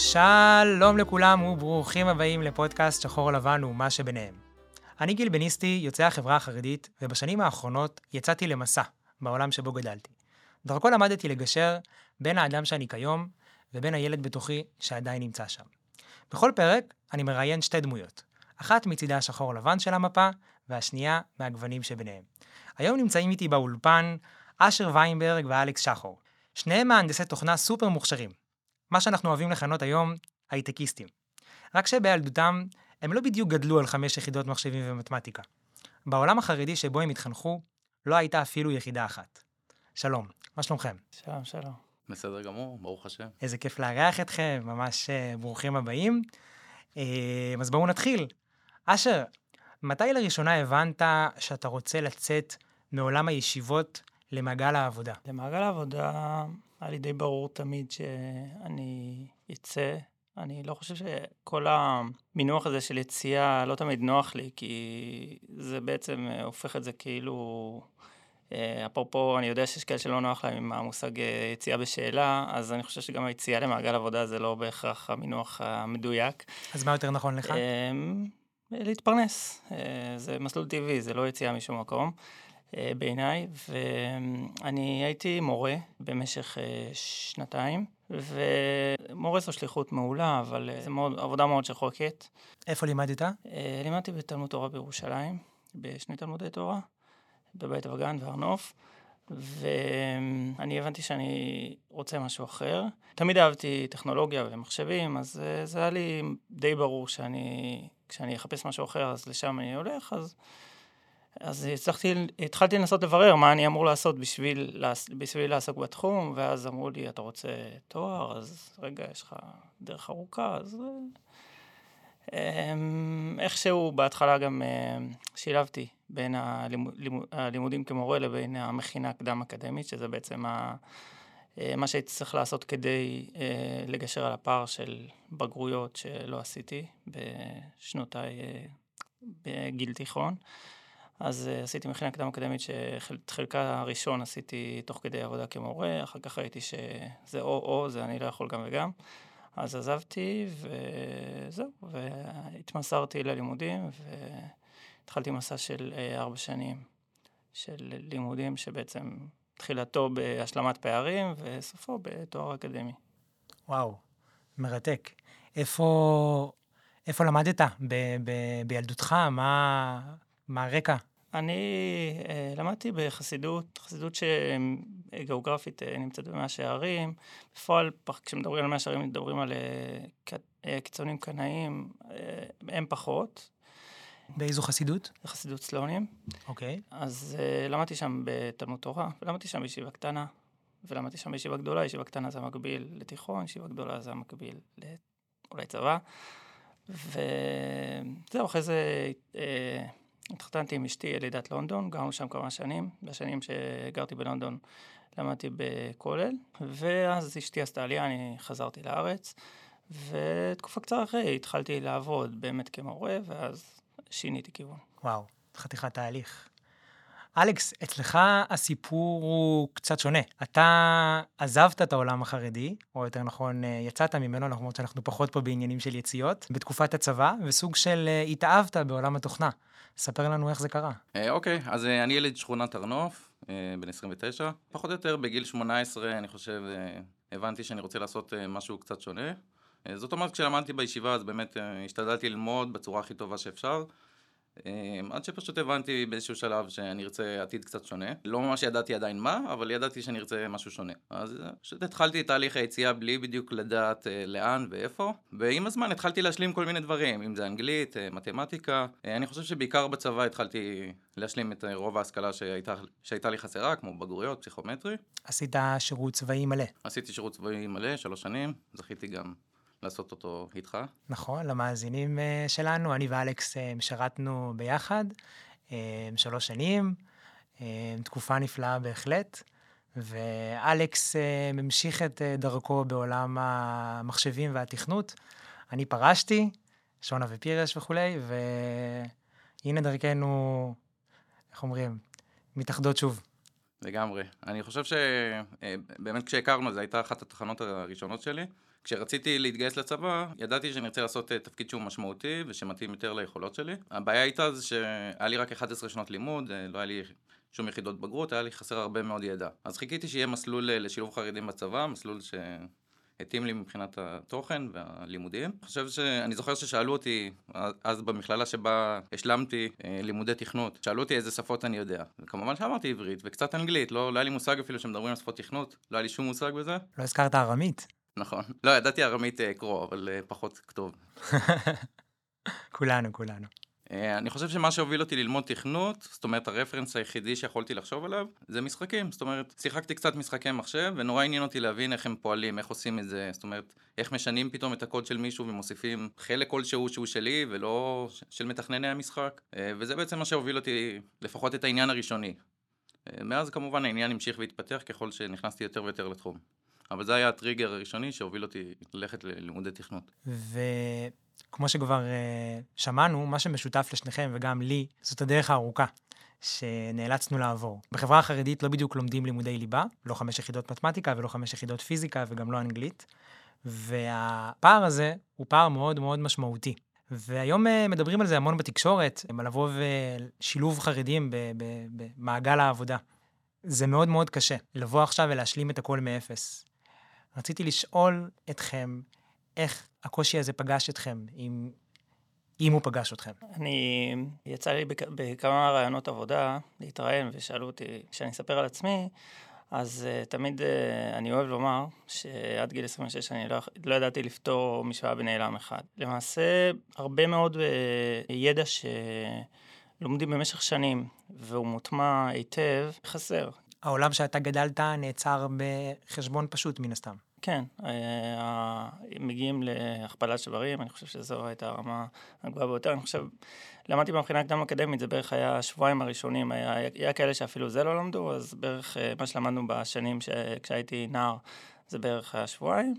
שלום לכולם וברוכים הבאים לפודקאסט שחור לבן ומה שביניהם. אני גיל בניסטי, יוצא החברה החרדית, ובשנים האחרונות יצאתי למסע בעולם שבו גדלתי. דרכו למדתי לגשר בין האדם שאני כיום ובין הילד בתוכי שעדיין נמצא שם. בכל פרק אני מראיין שתי דמויות, אחת מצידה השחור לבן של המפה, והשנייה מהגוונים שביניהם. היום נמצאים איתי באולפן אשר ויינברג ואלכס שחור. שניהם מהנדסי תוכנה סופר מוכשרים. מה שאנחנו אוהבים לכנות היום הייטקיסטים. רק שבילדותם הם לא בדיוק גדלו על חמש יחידות מחשבים ומתמטיקה. בעולם החרדי שבו הם התחנכו, לא הייתה אפילו יחידה אחת. שלום, מה שלומכם? שלום, שלום. בסדר גמור, ברוך השם. איזה כיף לארח אתכם, ממש uh, ברוכים הבאים. Uh, אז בואו נתחיל. אשר, מתי לראשונה הבנת שאתה רוצה לצאת מעולם הישיבות למעגל העבודה? למעגל העבודה היה לי די ברור תמיד שאני אצא. אני לא חושב שכל המינוח הזה של יציאה לא תמיד נוח לי, כי זה בעצם הופך את זה כאילו... אה, אפרופו, אני יודע שיש כאלה שלא נוח להם עם המושג אה, יציאה בשאלה, אז אני חושב שגם היציאה למעגל עבודה זה לא בהכרח המינוח המדויק. אז מה יותר נכון לך? אמ, להתפרנס. אה, זה מסלול טבעי, זה לא יציאה משום מקום. בעיניי, ואני הייתי מורה במשך שנתיים, ומורה זו שליחות מעולה, אבל זו מאוד, עבודה מאוד שחוקת. איפה לימדת? לימדתי בתלמוד תורה בירושלים, בשני תלמודי תורה. בבית וגן והר נוף, ואני הבנתי שאני רוצה משהו אחר. תמיד אהבתי טכנולוגיה ומחשבים, אז אה, זה היה לי די ברור שאני, כשאני אחפש משהו אחר, אז לשם אני הולך, אז... אז הצלחתי, התחלתי לנסות לברר מה אני אמור לעשות בשביל, בשביל לעסוק בתחום, ואז אמרו לי, אתה רוצה תואר? אז רגע, יש לך דרך ארוכה, אז אמ, איכשהו בהתחלה גם אה, שילבתי בין הלימודים כמורה לבין המכינה הקדם אקדמית, שזה בעצם ה... אה, מה שהייתי צריך לעשות כדי אה, לגשר על הפער של בגרויות שלא עשיתי בשנותיי בגיל תיכון. אז עשיתי מכינה קדם אקדמית שאת חלקה הראשון עשיתי תוך כדי עבודה כמורה, אחר כך ראיתי שזה או-או, זה אני לא יכול גם וגם. אז עזבתי, וזהו, והתמסרתי ללימודים, והתחלתי מסע של אה, ארבע שנים של לימודים, שבעצם תחילתו בהשלמת פערים, וסופו בתואר אקדמי. וואו, מרתק. איפה, איפה למדת? ב, ב, בילדותך? מה, מה הרקע? אני אה, למדתי בחסידות, חסידות שגיאוגרפית אה, נמצאת במאה שערים. בפועל, כשמדברים על מאה שערים, מדברים על אה, אה, קיצונים קנאים, אה, הם פחות. באיזו חסידות? חסידות סלונים. אוקיי. אז אה, למדתי שם בתלמוד תורה, ולמדתי שם בישיבה קטנה, ולמדתי שם בישיבה גדולה, ישיבה קטנה זה המקביל לתיכון, ישיבה גדולה זה המקביל לאולי צבא. וזהו, אחרי זה... אה, התחתנתי עם אשתי ילידת לונדון, גרנו שם כמה שנים. בשנים שגרתי בלונדון למדתי בכולל, ואז אשתי עשתה עלייה, אני חזרתי לארץ, ותקופה קצרה אחרי התחלתי לעבוד באמת כמורה, ואז שיניתי כיוון. וואו, חתיכת תהליך. אלכס, אצלך הסיפור הוא קצת שונה. אתה עזבת את העולם החרדי, או יותר נכון, יצאת ממנו, למרות שאנחנו פחות פה בעניינים של יציאות, בתקופת הצבא, וסוג של אה, התאהבת בעולם התוכנה. ספר לנו איך זה קרה. אה, אוקיי, אז אה, אני ילד שכונת הר נוף, בן 29. פחות או יותר בגיל 18, אני חושב, הבנתי שאני רוצה לעשות משהו קצת שונה. זאת אומרת, כשלמדתי בישיבה, אז באמת השתדלתי ללמוד בצורה הכי טובה שאפשר. אמ, עד שפשוט הבנתי באיזשהו שלב שאני ארצה עתיד קצת שונה. לא ממש ידעתי עדיין מה, אבל ידעתי שאני ארצה משהו שונה. אז אה, פשוט התחלתי את תהליך היציאה בלי בדיוק לדעת אה, לאן ואיפה, ועם הזמן התחלתי להשלים כל מיני דברים, אם זה אנגלית, אה, מתמטיקה. אני חושב שבעיקר בצבא התחלתי להשלים את רוב ההשכלה שהייתה, שהייתה לי חסרה, כמו בגרויות, פסיכומטרי. עשית שירות צבאי מלא. עשיתי שירות צבאי מלא, שלוש שנים, זכיתי גם לעשות אותו איתך. נכון, למאזינים אה, שלנו, אני ואלכס אה, שירתנו ביחד אה, שלוש שנים, תקופה נפלאה בהחלט, ואלכס ממשיך את דרכו בעולם המחשבים והתכנות. אני פרשתי, שונה ופירש וכולי, והנה דרכנו, איך אומרים, מתאחדות שוב. לגמרי. אני חושב שבאמת כשהכרנו, זו הייתה אחת התחנות הראשונות שלי. כשרציתי להתגייס לצבא, ידעתי שאני רוצה לעשות אה, תפקיד שהוא משמעותי ושמתאים יותר ליכולות שלי. הבעיה הייתה זה שהיה לי רק 11 שנות לימוד, אה, לא היה לי שום יחידות בגרות, היה לי חסר הרבה מאוד ידע. אז חיכיתי שיהיה מסלול אה, לשילוב חרדים בצבא, מסלול ש... התאים לי מבחינת התוכן והלימודים. אני חושב ש... אני זוכר ששאלו אותי, אז במכללה שבה השלמתי לימודי תכנות, שאלו אותי איזה שפות אני יודע. וכמובן שאמרתי עברית וקצת אנגלית, לא, לא היה לי מושג אפילו שמדברים על שפות תכנות, לא היה לי שום מושג בזה. לא הזכרת ארמית. נכון. לא, ידעתי ארמית אה, קרוא, אבל אה, פחות כתוב. כולנו, כולנו. אה, אני חושב שמה שהוביל אותי ללמוד תכנות, זאת אומרת הרפרנס היחידי שיכולתי לחשוב עליו, זה משחקים. זאת אומרת, שיחקתי קצת משחקי מחשב, ונורא עניין אותי להבין איך הם פועלים, איך עושים את זה, זאת אומרת, איך משנים פתאום את הקוד של מישהו ומוסיפים חלק כלשהו שהוא שלי, ולא של מתכנני המשחק. וזה בעצם מה שהוביל אותי, לפחות את העניין הראשוני. מאז כמובן העניין המשיך והתפתח ככל שנכנסתי יותר ויותר לתחום. אבל זה היה הטריגר הראשוני שהוביל אותי ללכת ללימודי תכנות. ו... כמו שכבר uh, שמענו, מה שמשותף לשניכם וגם לי, זאת הדרך הארוכה שנאלצנו לעבור. בחברה החרדית לא בדיוק לומדים לימודי ליבה, לא חמש יחידות מתמטיקה ולא חמש יחידות פיזיקה וגם לא אנגלית, והפער הזה הוא פער מאוד מאוד משמעותי. והיום uh, מדברים על זה המון בתקשורת, על לבוא ושילוב חרדים במעגל העבודה. זה מאוד מאוד קשה, לבוא עכשיו ולהשלים את הכל מאפס. רציתי לשאול אתכם, איך הקושי הזה פגש אתכם, אם, אם הוא פגש אתכם? אני, יצא לי בכ, בכמה רעיונות עבודה להתראיין, ושאלו אותי, כשאני אספר על עצמי, אז uh, תמיד uh, אני אוהב לומר שעד גיל 26 אני לא, לא ידעתי לפתור משוואה בנעלם אחד. למעשה, הרבה מאוד uh, ידע שלומדים במשך שנים, והוא מוטמע היטב, חסר. העולם שאתה גדלת נעצר בחשבון פשוט, מן הסתם. כן, אה, מגיעים להכפלת שברים, אני חושב שזו הייתה הרמה הגבוהה ביותר. אני חושב, למדתי במכינה הקדם אקדמית, זה בערך היה השבועיים הראשונים, היה, היה כאלה שאפילו זה לא למדו, אז בערך אה, מה שלמדנו בשנים ש... כשהייתי נער, זה בערך היה שבועיים,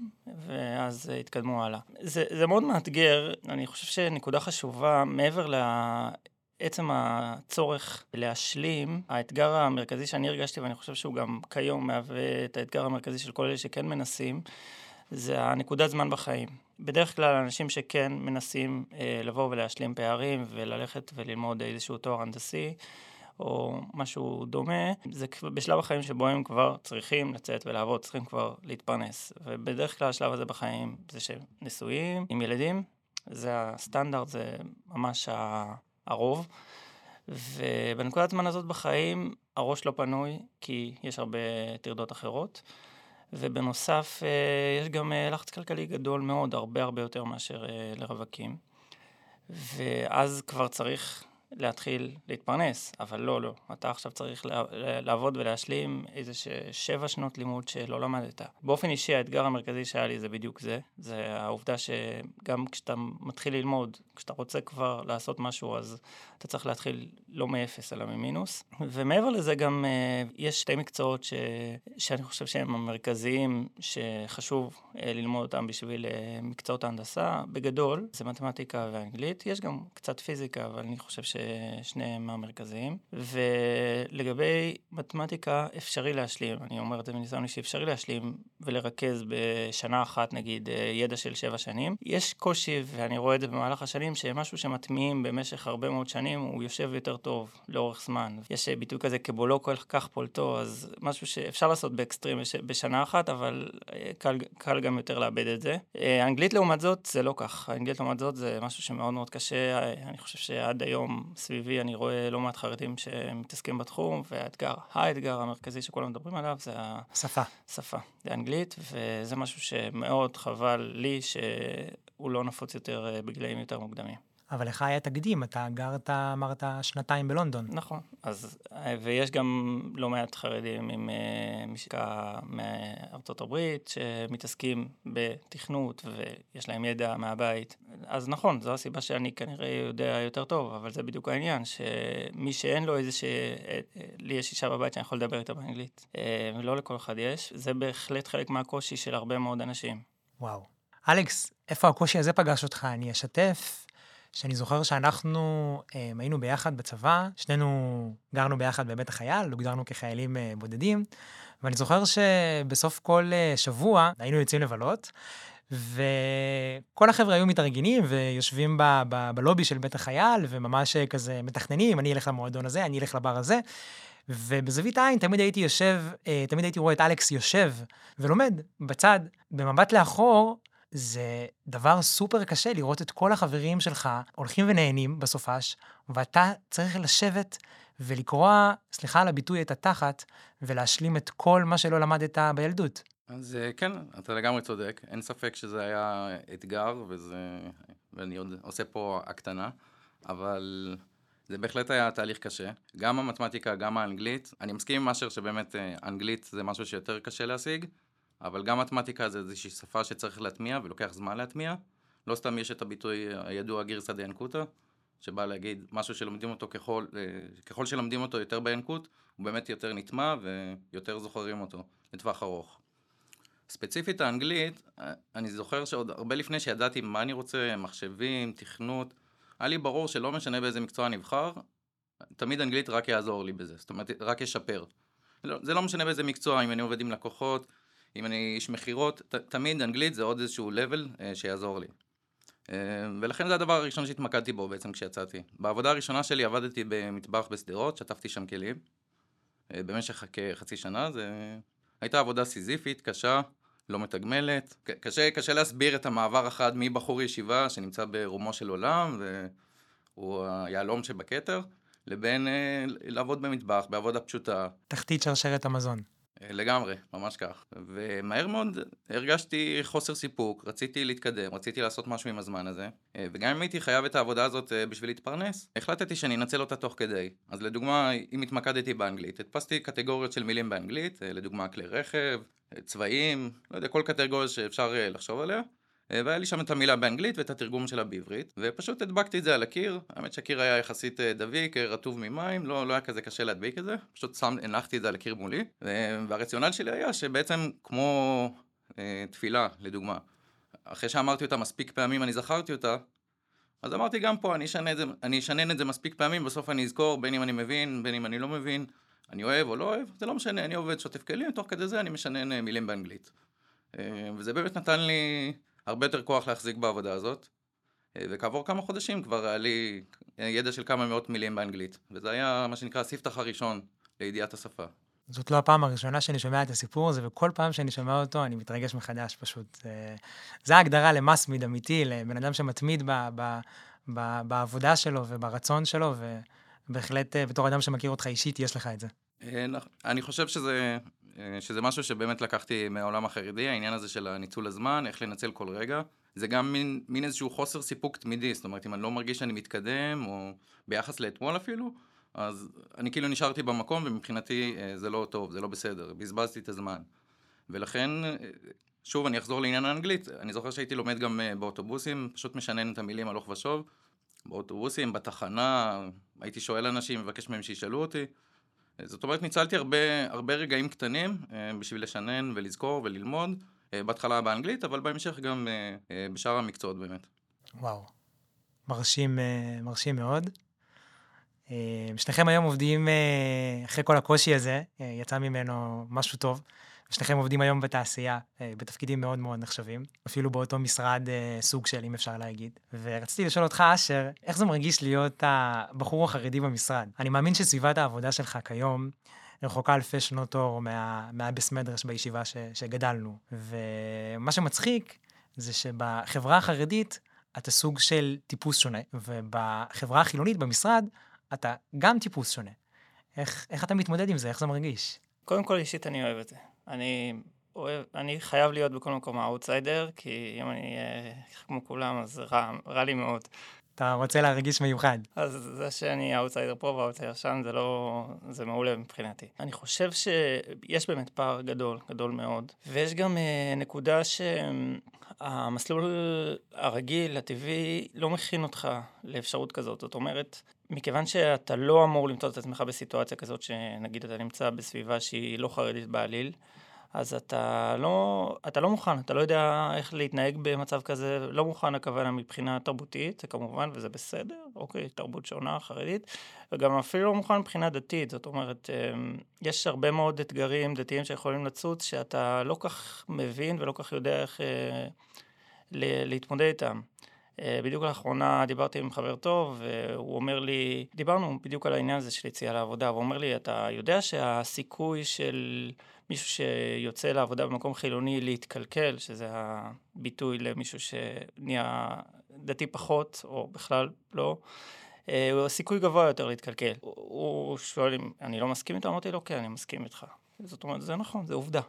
ואז התקדמו הלאה. זה, זה מאוד מאתגר, אני חושב שנקודה חשובה, מעבר ל... עצם הצורך להשלים, האתגר המרכזי שאני הרגשתי, ואני חושב שהוא גם כיום מהווה את האתגר המרכזי של כל אלה שכן מנסים, זה הנקודת זמן בחיים. בדרך כלל אנשים שכן מנסים אה, לבוא ולהשלים פערים וללכת וללמוד איזשהו תואר הנדסי, או משהו דומה, זה בשלב החיים שבו הם כבר צריכים לצאת ולעבוד, צריכים כבר להתפרנס. ובדרך כלל השלב הזה בחיים זה שהם נשואים, עם ילדים, זה הסטנדרט, זה ממש ה... הרוב. ובנקודת זמן הזאת בחיים הראש לא פנוי, כי יש הרבה טרדות אחרות. ובנוסף, אה, יש גם אה, לחץ כלכלי גדול מאוד, הרבה הרבה יותר מאשר אה, לרווקים. ואז כבר צריך להתחיל להתפרנס, אבל לא, לא. אתה עכשיו צריך לעבוד ולהשלים איזה שבע שנות לימוד שלא למדת. באופן אישי, האתגר המרכזי שהיה לי זה בדיוק זה. זה העובדה שגם כשאתה מתחיל ללמוד, כשאתה רוצה כבר לעשות משהו, אז אתה צריך להתחיל לא מאפס, אלא ממינוס. ומעבר לזה גם uh, יש שתי מקצועות ש... שאני חושב שהם המרכזיים, שחשוב uh, ללמוד אותם בשביל uh, מקצועות ההנדסה. בגדול, זה מתמטיקה ואנגלית. יש גם קצת פיזיקה, אבל אני חושב ש... ששניהם המרכזיים. ולגבי מתמטיקה, אפשרי להשלים, אני אומר את זה מניסיון אישי, אפשרי להשלים ולרכז בשנה אחת, נגיד, אה, ידע של שבע שנים. יש קושי, ואני רואה את זה במהלך השנים, שמשהו שמטמיעים במשך הרבה מאוד שנים, הוא יושב יותר טוב לאורך זמן. יש ביטוי כזה, כבולו כל כך פולטו, אז משהו שאפשר לעשות באקסטרים בשנה אחת, אבל אה, קל, קל גם יותר לאבד את זה. אה, אנגלית לעומת זאת, זה לא כך. אנגלית לעומת זאת זה משהו שמאוד מאוד קשה. אני חושב שעד היום סביבי אני רואה לא מעט חרדים שמתעסקים בתחום, והאתגר, האתגר המרכזי שכולם מדברים עליו זה השפה. שפה, זה אנגלית, וזה משהו שמאוד חבל לי שהוא לא נפוץ יותר אה, בגילאים יותר מוקדמים. אבל לך היה תקדים, אתה גרת, אמרת, שנתיים בלונדון. נכון, אז, ויש גם לא מעט חרדים עם uh, משקע מארצות הברית, שמתעסקים בתכנות ויש להם ידע מהבית. אז נכון, זו הסיבה שאני כנראה יודע יותר טוב, אבל זה בדיוק העניין, שמי שאין לו איזה ש... לי יש אישה בבית שאני יכול לדבר איתה באנגלית, אה, ולא לכל אחד יש, זה בהחלט חלק מהקושי של הרבה מאוד אנשים. וואו. אלכס, איפה הקושי הזה פגש אותך? אני אשתף. שאני זוכר שאנחנו אה, היינו ביחד בצבא, שנינו גרנו ביחד בבית החייל, הוגדרנו כחיילים אה, בודדים, ואני זוכר שבסוף כל אה, שבוע היינו יוצאים לבלות, וכל החבר'ה היו מתארגנים ויושבים ב- ב- בלובי של בית החייל, וממש כזה מתכננים, אני אלך למועדון הזה, אני אלך לבר הזה. ובזווית העין תמיד הייתי יושב, תמיד הייתי רואה את אלכס יושב ולומד בצד, במבט לאחור, זה דבר סופר קשה לראות את כל החברים שלך הולכים ונהנים בסופש, ואתה צריך לשבת ולקרוע, סליחה על הביטוי, את התחת, ולהשלים את כל מה שלא למדת בילדות. אז אה, כן, אתה לגמרי צודק. אין ספק שזה היה אתגר, וזה... ואני עוד עושה פה הקטנה, אבל זה בהחלט היה תהליך קשה. גם המתמטיקה, גם האנגלית. אני מסכים עם אשר שבאמת אה, אנגלית זה משהו שיותר קשה להשיג, אבל גם מתמטיקה זה איזושהי שפה שצריך להטמיע ולוקח זמן להטמיע. לא סתם יש את הביטוי הידוע גרסא דינקותא, שבא להגיד משהו שלומדים אותו ככל, אה, ככל שלומדים אותו יותר בינקות, הוא באמת יותר נטמע ויותר זוכרים אותו לטווח ארוך. ספציפית האנגלית, אה, אני זוכר שעוד הרבה לפני שידעתי מה אני רוצה, מחשבים, תכנות, היה לי ברור שלא משנה באיזה מקצוע אני אבחר, תמיד אנגלית רק יעזור לי בזה, זאת אומרת, רק ישפר. לא, זה לא משנה באיזה מקצוע, אם אני עובד עם לקוחות, אם אני איש מכירות, ת, תמיד אנגלית זה עוד איזשהו level אה, שיעזור לי. אה, ולכן זה הדבר הראשון שהתמקדתי בו בעצם כשיצאתי. בעבודה הראשונה שלי עבדתי במטבח בשדרות, שטפתי שם כלים. אה, במשך כחצי שנה, זה הייתה עבודה סיזיפית, קשה, לא מתגמלת. קשה, קשה להסביר את המעבר החד מבחור ישיבה שנמצא ברומו של עולם, והוא היהלום שבכתר, לבין אה, לעבוד במטבח, בעבודה פשוטה. תחתית שרשרת המזון. אה, לגמרי, ממש כך. ומהר מאוד הרגשתי חוסר סיפוק, רציתי להתקדם, רציתי לעשות משהו עם הזמן הזה, אה, וגם אם הייתי חייב את העבודה הזאת אה, בשביל להתפרנס, החלטתי שאני אנצל אותה תוך כדי. אז לדוגמה, אם התמקדתי באנגלית, הדפסתי קטגוריות של מילים באנגלית, לדוגמה כלי רכב, צבעים, לא יודע, כל קטגוריה שאפשר לחשוב עליה. והיה לי שם את המילה באנגלית ואת התרגום שלה בעברית, ופשוט הדבקתי את זה על הקיר, האמת שהקיר היה יחסית אה, דביק, אה, רטוב ממים, לא, לא היה כזה קשה להדביק את זה, פשוט שם, הנחתי את זה על הקיר מולי, והרציונל שלי היה שבעצם כמו אה, תפילה, לדוגמה, אחרי שאמרתי אותה מספיק פעמים אני זכרתי אותה, אז אמרתי גם פה, אני אשנה את זה, אני אשנן את זה מספיק פעמים, בסוף אני אזכור, בין אם אני מבין, בין אם אני לא מבין, אני אוהב או לא אוהב, זה לא משנה, אני עובד שוטף כלים, תוך כדי זה אני משנן אה, מילים באנגלית. וזה באמת נתן לי הרבה יותר כוח להחזיק בעבודה הזאת. אה, וכעבור כמה חודשים כבר היה לי אה, ידע של כמה מאות מילים באנגלית. וזה היה מה שנקרא הספתח הראשון לידיעת השפה. זאת לא הפעם הראשונה שאני שומע את הסיפור הזה, וכל פעם שאני שומע אותו אני מתרגש מחדש פשוט. אה, זה ההגדרה למסמיד אמיתי, לבן אדם שמתמיד ב, ב, ב, בעבודה שלו וברצון שלו, ובהחלט בתור אדם שמכיר אותך אישית, יש לך את זה. אני חושב שזה אה, שזה משהו שבאמת לקחתי מהעולם החרדי, העניין הזה של הניצול הזמן, איך לנצל כל רגע. זה גם מין, מין איזשהו חוסר סיפוק תמידי, זאת אומרת, אם אני לא מרגיש שאני מתקדם, או ביחס לאתמול אפילו, אז אני כאילו נשארתי במקום, ומבחינתי אה, זה לא טוב, זה לא בסדר, בזבזתי את הזמן. ולכן, אה, שוב, אני אחזור לעניין האנגלית, אני זוכר שהייתי לומד גם באוטובוסים, פשוט משנן את המילים הלוך ושוב, באוטובוסים, בתחנה, הייתי שואל אנשים, מבקש מהם שישאלו אותי. זאת אומרת, ניצלתי הרבה, הרבה רגעים קטנים אה, בשביל לשנן ולזכור וללמוד, אה, בהתחלה באנגלית, אבל בהמשך גם אה, בשאר המקצועות באמת. וואו, מרשים, מרשים מאוד. שניכם היום עובדים, אחרי כל הקושי הזה, יצא ממנו משהו טוב. שניכם עובדים היום בתעשייה, אה, בתפקידים מאוד מאוד נחשבים, אפילו באותו משרד אה, סוג של, אם אפשר להגיד. ורציתי לשאול אותך, אשר, איך זה מרגיש להיות הבחור החרדי במשרד? אני מאמין שסביבת העבודה שלך כיום רחוקה אלפי שנות אור מה, מהביס מדרש בישיבה ש, שגדלנו. ומה שמצחיק זה שבחברה החרדית אתה סוג של טיפוס שונה, ובחברה החילונית, במשרד, אתה גם טיפוס שונה. איך, איך אתה מתמודד עם זה? איך זה מרגיש? קודם כל, אישית אני אוהב את זה. אני אוהב, אני חייב להיות בכל מקום האוטסיידר, כי אם אני אהיה כמו כולם, אז רע, רע לי מאוד. אתה רוצה להרגיש מיוחד. אז זה שאני האוטסיידר פה והאוטסיידר שם, זה לא... זה מעולה מבחינתי. אני חושב שיש באמת פער גדול, גדול מאוד. ויש גם אה, נקודה שהמסלול הרגיל, הטבעי, לא מכין אותך לאפשרות כזאת. זאת אומרת, מכיוון שאתה לא אמור למצוא את עצמך בסיטואציה כזאת, שנגיד אתה נמצא בסביבה שהיא לא חרדית בעליל, אז אתה לא, אתה לא מוכן, אתה לא יודע איך להתנהג במצב כזה, לא מוכן הכוונה מבחינה תרבותית, זה כמובן, וזה בסדר, אוקיי, תרבות שונה, חרדית, וגם אפילו לא מוכן מבחינה דתית, זאת אומרת, אמ, יש הרבה מאוד אתגרים דתיים שיכולים לצוץ, שאתה לא כך מבין ולא כך יודע איך, אה, להתמודד איתם. אה, בדיוק לאחרונה דיברתי עם חבר טוב, והוא אומר לי, דיברנו בדיוק על העניין הזה של יציאה לעבודה, והוא אומר לי, אתה יודע שהסיכוי של מישהו שיוצא לעבודה במקום חילוני להתקלקל, שזה הביטוי למישהו שנהיה דתי פחות, או בכלל לא, אה, הוא סיכוי גבוה יותר להתקלקל. הוא שואל אם אני לא מסכים איתו, אמרתי לו, כן, אני מסכים איתך. זאת אומרת, זה נכון, זה עובדה.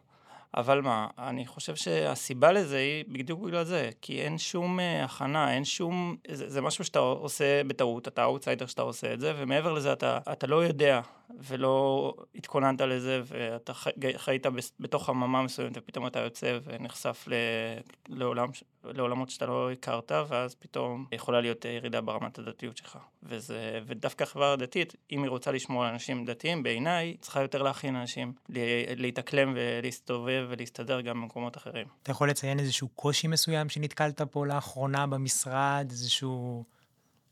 אבל מה, אני חושב שהסיבה לזה היא בדיוק בגלל זה, כי אין שום uh, הכנה, אין שום... זה, זה משהו שאתה עושה בטעות, אתה אאוטסיידר שאתה עושה את זה, ומעבר לזה אתה, אתה לא יודע ולא התכוננת לזה, ואתה חי, חיית בתוך חממה מסוימת, ופתאום אתה יוצא ונחשף ל, לעולם, לעולמות שאתה לא הכרת, ואז פתאום יכולה להיות ירידה ברמת הדתיות שלך. וזה, ודווקא החברה הדתית, אם היא רוצה לשמור על אנשים דתיים, בעיניי, צריכה יותר להכין אנשים, להתאקלם ולהסתובב ולהסתדר גם במקומות אחרים. אתה יכול לציין איזשהו קושי מסוים שנתקלת פה לאחרונה במשרד, איזשהו...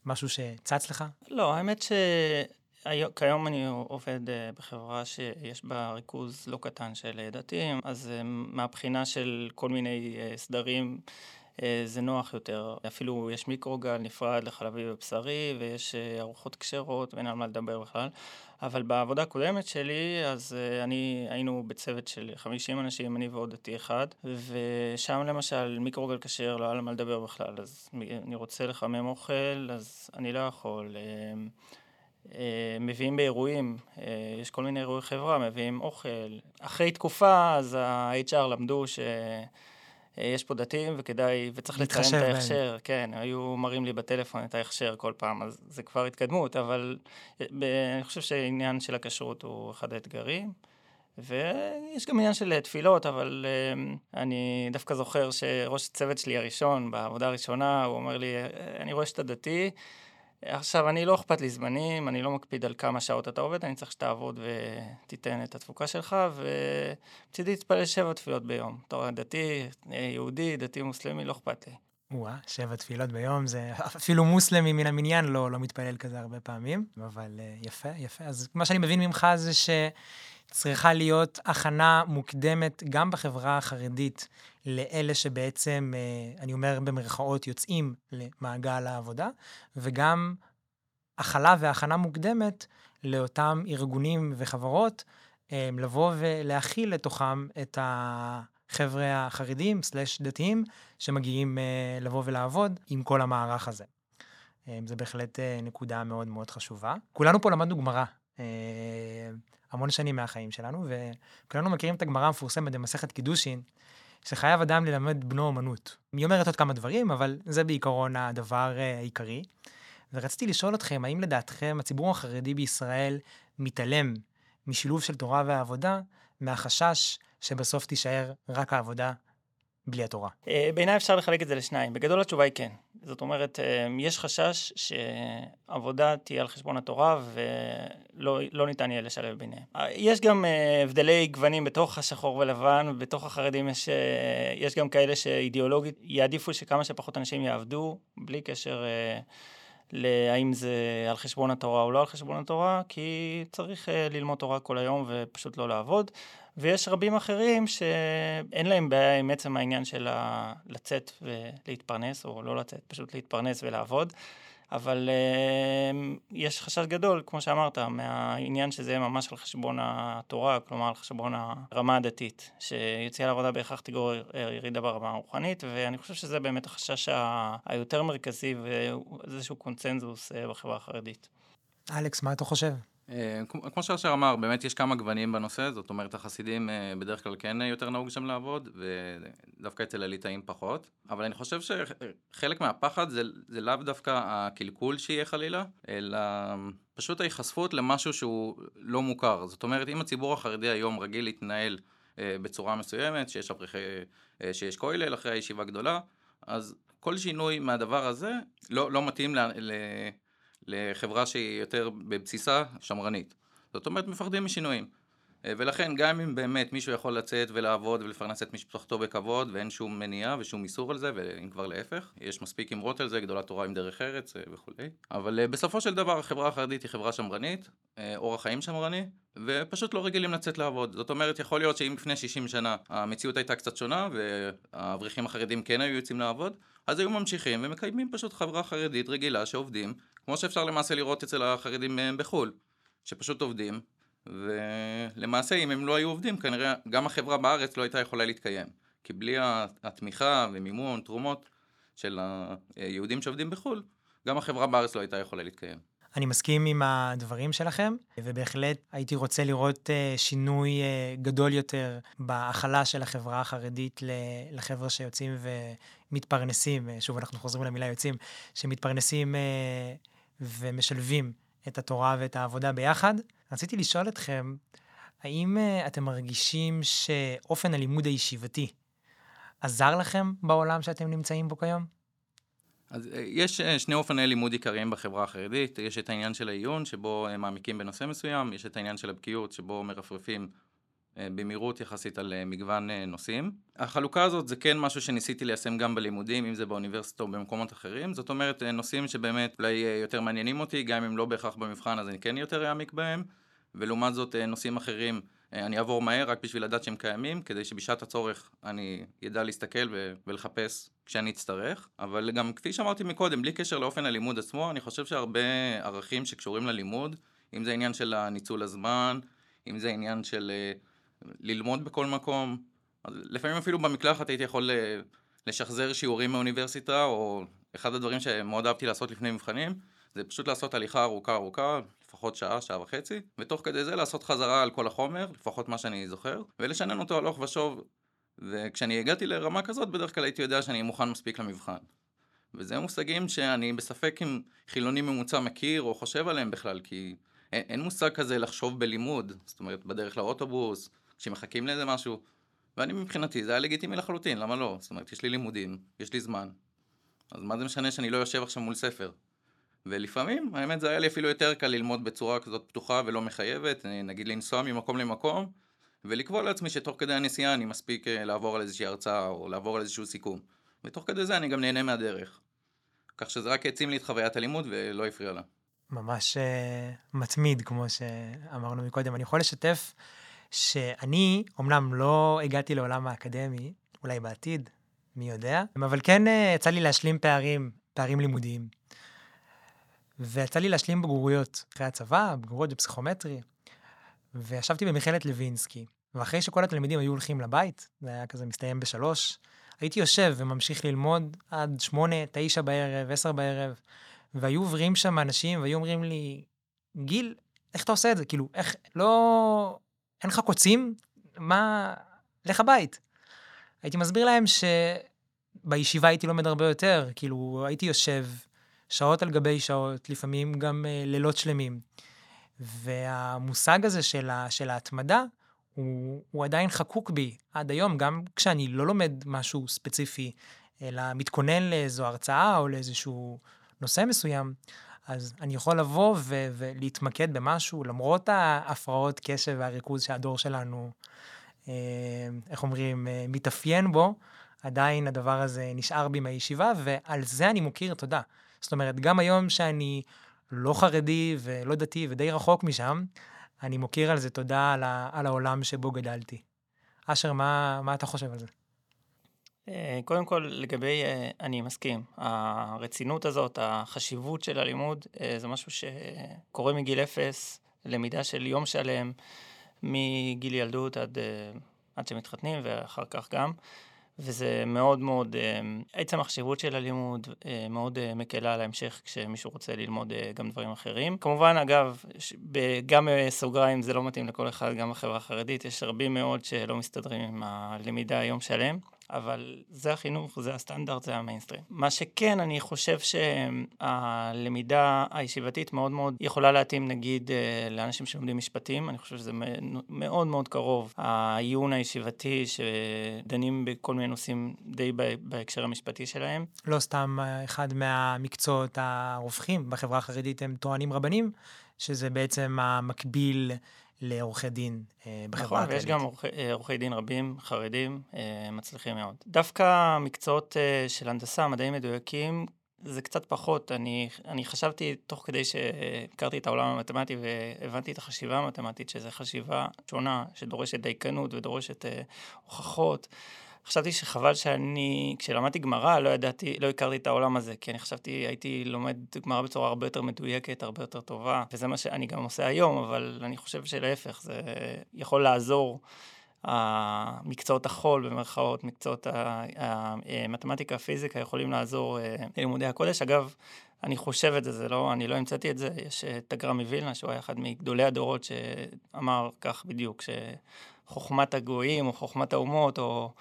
משהו שצץ לך? לא, האמת ש... כיום אני עובד אה, בחברה שיש בה ריכוז לא קטן של אה, דתיים, אז אה, מהבחינה של כל מיני סדרים זה נוח יותר. אפילו יש מיקרוגל נפרד לחלבי ובשרי, ויש ארוחות כשרות, ואין על מה לדבר בכלל. אבל בעבודה הקודמת שלי, אז אני, היינו בצוות של 50 אנשים, אני ועוד דתי אחד, ושם למשל מיקרוגל כשר, לא היה על מה לדבר בכלל. אז אני רוצה לחמם אוכל, אז אני לא יכול. אה, מביאים באירועים, אה, יש כל מיני אירועי חברה, מביאים אוכל. אחרי תקופה, אז ה-HR למדו שיש פה דתיים וכדאי, וצריך לציין את ההכשר. כן, היו מראים לי בטלפון את ההכשר כל פעם, אז זה כבר התקדמות, אבל אה, אני חושב שהעניין של הכשרות הוא אחד האתגרים. ויש גם עניין של תפילות, אבל אני דווקא זוכר שראש הצוות שלי הראשון, בעבודה הראשונה, הוא אומר לי, אני רואה שאתה דתי, עכשיו, אני לא אכפת לי זמנים, אני לא מקפיד על כמה שעות אתה עובד, אני צריך שתעבוד ותיתן את התפוקה שלך, ומצידי תתפלל שבע תפילות ביום. אתה דתי, יהודי, דתי מוסלמי, לא אכפת לי. וואה, שבע תפילות ביום, זה אפילו מוסלמי מן המניין לא, לא מתפלל כזה הרבה פעמים, אבל uh, יפה, יפה. אז מה שאני מבין ממך זה שצריכה להיות הכנה מוקדמת גם בחברה החרדית לאלה שבעצם, uh, אני אומר במרכאות, יוצאים למעגל העבודה, וגם הכלה והכנה מוקדמת לאותם ארגונים וחברות, um, לבוא ולהכיל לתוכם את ה... חבר'ה החרדים, סלש דתיים, שמגיעים uh, לבוא ולעבוד עם כל המערך הזה. זה בהחלט נקודה מאוד מאוד חשובה. כולנו פה למדנו גמרא המון שנים מהחיים שלנו, וכולנו מכירים את הגמרא המפורסמת במסכת קידושין, שחייב אדם ללמד בנו אמנות. היא אומרת עוד כמה דברים, אבל זה בעיקרון הדבר uh, העיקרי. ורציתי לשאול אתכם, האם לדעתכם הציבור החרדי בישראל מתעלם משילוב של תורה ועבודה, מהחשש שבסוף תישאר רק העבודה בלי התורה? אה, בעיניי אפשר לחלק את זה לשניים. בגדול התשובה היא כן. זאת אומרת, אה, יש חשש שעבודה תהיה על חשבון התורה ולא לא ניתן יהיה לשלב ביניהם. אה, יש גם הבדלי גוונים בתוך השחור ולבן, בתוך החרדים יש, יש גם כאלה שאידיאולוגית יעדיפו שכמה שפחות אנשים יעבדו, בלי קשר להאם זה על חשבון התורה או לא על חשבון התורה, כי צריך ללמוד תורה כל היום ופשוט לא לעבוד. ויש רבים אחרים שאין להם בעיה עם עצם העניין של לצאת ולהתפרנס, או לא לצאת, פשוט להתפרנס ולעבוד. אבל uh, יש חשש גדול, כמו שאמרת, מהעניין שזה יהיה ממש על חשבון התורה, כלומר על חשבון הרמה הדתית, שיציאה לעבודה בהכרח תגרור ירידה ברמה הרוחנית, ואני חושב שזה באמת החשש היותר מרכזי ואיזשהו קונצנזוס uh, בחברה החרדית. אלכס, מה אתה חושב? אה, כמו שאשר אמר, באמת יש כמה גוונים בנושא, זאת אומרת, החסידים אה, בדרך כלל כן יותר נהוג שם לעבוד, ודווקא אצל הליטאים פחות. אבל אני חושב שחלק מהפחד זה, זה לאו דווקא הקלקול שיהיה חלילה, אלא פשוט ההיחשפות למשהו שהוא לא מוכר. זאת אומרת, אם הציבור החרדי היום רגיל להתנהל אה, בצורה מסוימת, שיש אברכי, שיש כולל אחרי הישיבה גדולה, אז כל שינוי מהדבר הזה לא, לא מתאים ל... ל לחברה שהיא יותר בבסיסה שמרנית. זאת אומרת, מפחדים משינויים. אה, ולכן גם אם באמת מישהו יכול לצאת ולעבוד ולפרנס את משפחתו בכבוד ואין שום מניעה ושום איסור על זה, ואם כבר להפך, יש מספיק אמרות על זה, גדולת תורה עם דרך ארץ אה, וכולי. אבל בסופו של דבר החברה החרדית היא חברה שמרנית, אורח חיים שמרני, ופשוט לא רגילים לצאת לעבוד. זאת אומרת, יכול להיות שאם לפני 60 שנה המציאות הייתה קצת שונה והאברכים החרדים כן היו יוצאים לעבוד, אז היו ממשיכים ומקיימים פשוט חברה חרדית רגילה שעובדים, כמו שאפשר למעשה לראות אצל החרדים בחו"ל, שפשוט עובדים, ולמעשה אם הם לא היו עובדים כנראה גם החברה בארץ לא הייתה יכולה להתקיים. כי בלי התמיכה ומימון, תרומות של היהודים שעובדים בחו"ל, גם החברה בארץ לא הייתה יכולה להתקיים. אני מסכים עם הדברים שלכם, ובהחלט הייתי רוצה לראות uh, שינוי uh, גדול יותר בהכלה של החברה החרדית לחבר'ה שיוצאים ומתפרנסים, שוב, אנחנו חוזרים למילה יוצאים, שמתפרנסים ומשלבים את התורה ואת העבודה ביחד. רציתי לשאול אתכם, האם uh, אתם מרגישים שאופן הלימוד הישיבתי עזר לכם בעולם שאתם נמצאים בו כיום? אז אה, יש אה, שני אופני לימוד עיקריים בחברה החרדית, יש את העניין של העיון, שבו מעמיקים בנושא מסוים, יש את העניין של הבקיאות, שבו מרפרפים במהירות יחסית על מגוון נושאים. החלוקה הזאת זה כן משהו שניסיתי ליישם גם בלימודים, אם זה באוניברסיטה או במקומות אחרים, זאת אומרת נושאים שבאמת אולי יותר מעניינים אותי, גם אם לא בהכרח במבחן אז אני כן יותר אעמיק בהם, ולעומת זאת נושאים אחרים אני אעבור מהר רק בשביל לדעת שהם קיימים, כדי שבשעת הצורך אני ידע להסתכל ולחפש כשאני אצטרך. אבל גם כפי שאמרתי מקודם, בלי קשר לאופן הלימוד עצמו, אני חושב שהרבה ערכים שקשורים ללימוד, אם זה עניין של ניצול הזמן, אם זה עניין של uh, ללמוד בכל מקום, לפעמים אפילו במקלחת הייתי יכול uh, לשחזר שיעורים מאוניברסיטה, או אחד הדברים שמאוד אהבתי לעשות לפני מבחנים, זה פשוט לעשות הליכה ארוכה ארוכה, לפחות שעה, שעה וחצי, ותוך כדי זה לעשות חזרה על כל החומר, לפחות מה שאני זוכר, ולשנן אותו הלוך ושוב. וכשאני הגעתי לרמה כזאת, בדרך כלל הייתי יודע שאני מוכן מספיק למבחן. וזה מושגים שאני בספק אם חילוני ממוצע מכיר או חושב עליהם בכלל, כי אין, אין מושג כזה לחשוב בלימוד, זאת אומרת, בדרך לאוטובוס, כשמחכים לאיזה משהו. ואני מבחינתי, זה היה לגיטימי לחלוטין, למה לא? זאת אומרת, יש לי לימודים, יש לי זמן. אז מה זה משנה שאני לא יושב עכשיו מול ספר? ולפעמים, האמת זה היה לי אפילו יותר קל ללמוד בצורה כזאת פתוחה ולא מחייבת, נגיד לנסוע ממקום למקום, ולקבוע לעצמי שתוך כדי הנסיעה אני מספיק אה, לעבור על איזושהי הרצאה או לעבור על איזשהו סיכום. ותוך כדי זה אני גם נהנה מהדרך. כך שזה רק העצים לי את חוויית הלימוד ולא הפריע לה. ממש uh, מתמיד, כמו שאמרנו מקודם. אני יכול לשתף שאני, אמנם לא הגעתי לעולם האקדמי, אולי בעתיד, מי יודע, אבל כן uh, יצא לי להשלים פערים, פערים לימודיים. ויצא לי להשלים בגרויות אחרי הצבא, בגרויות בפסיכומטרי, וישבתי במכללת לוינסקי, ואחרי שכל התלמידים היו הולכים לבית, זה היה כזה מסתיים בשלוש, הייתי יושב וממשיך ללמוד עד שמונה, תשע בערב, עשר בערב, והיו עוברים שם אנשים והיו אומרים לי, גיל, איך אתה עושה את זה? כאילו, איך, לא, אין לך קוצים? מה, לך הבית. הייתי מסביר להם שבישיבה הייתי לומד הרבה יותר, כאילו, הייתי יושב שעות על גבי שעות, לפעמים גם uh, לילות שלמים. והמושג הזה של, ה, של ההתמדה, הוא, הוא עדיין חקוק בי עד היום, גם כשאני לא לומד משהו ספציפי, אלא מתכונן לאיזו הרצאה או לאיזשהו נושא מסוים, אז אני יכול לבוא ו- ולהתמקד במשהו, למרות ההפרעות קשב והריכוז שהדור שלנו, אה, איך אומרים, אה, מתאפיין בו, עדיין הדבר הזה נשאר בי מהישיבה, ועל זה אני מוקיר תודה. זאת אומרת, גם היום שאני לא חרדי ולא דתי ודי רחוק משם, אני מוקיר על זה תודה על, ה, על העולם שבו גדלתי. אשר, מה, מה אתה חושב על זה? אה, קודם כל, לגבי, אה, אני מסכים, הרצינות הזאת, החשיבות של הלימוד, אה, זה משהו שקורה מגיל אפס, למידה של יום שלם, מגיל ילדות עד, עד שמתחתנים ואחר כך גם. וזה מאוד מאוד, עצם החשיבות של הלימוד מאוד מקלה על ההמשך כשמישהו רוצה ללמוד גם דברים אחרים. כמובן, אגב, גם בסוגריים זה לא מתאים לכל אחד, גם בחברה החרדית, יש רבים מאוד שלא מסתדרים עם הלמידה יום שלם. אבל זה החינוך, זה הסטנדרט, זה המיינסטרים. מה שכן, אני חושב שהלמידה הישיבתית מאוד מאוד יכולה להתאים נגיד אה, לאנשים שלומדים משפטים, אני חושב שזה מאוד מאוד קרוב. העיון הישיבתי שדנים בכל מיני נושאים די בהקשר המשפטי שלהם. לא סתם אה, אחד מהמקצועות הרווחים בחברה החרדית הם טוענים רבנים, שזה בעצם המקביל לעורכי דין אה, בחברה נכון, הכללית. ויש גם עורכי, אה, עורכי דין רבים, חרדים, אה, מצליחים מאוד. דווקא מקצועות של הנדסה, מדעים מדויקים, זה קצת פחות. אני, אני חשבתי, תוך כדי שהכרתי את העולם המתמטי והבנתי את החשיבה המתמטית, שזו חשיבה שונה, שדורשת דייקנות ודורשת הוכחות. חשבתי שחבל שאני, כשלמדתי גמרא, לא ידעתי, לא הכרתי את העולם הזה, כי אני חשבתי, הייתי לומד גמרא בצורה הרבה יותר מדויקת, הרבה יותר טובה, וזה מה שאני גם עושה היום, אבל אני חושב שלהפך, זה יכול לעזור. המקצועות החול, במרכאות, מקצועות המתמטיקה, הפיזיקה, יכולים לעזור אה, ללימודי הקודש. אגב, אני חושב את זה, זה לא, אני לא המצאתי את זה, יש את הגרם מווילנה, שהוא היה אחד מגדולי הדורות, שאמר כך בדיוק, שחוכמת הגויים, או חוכמת האומות, או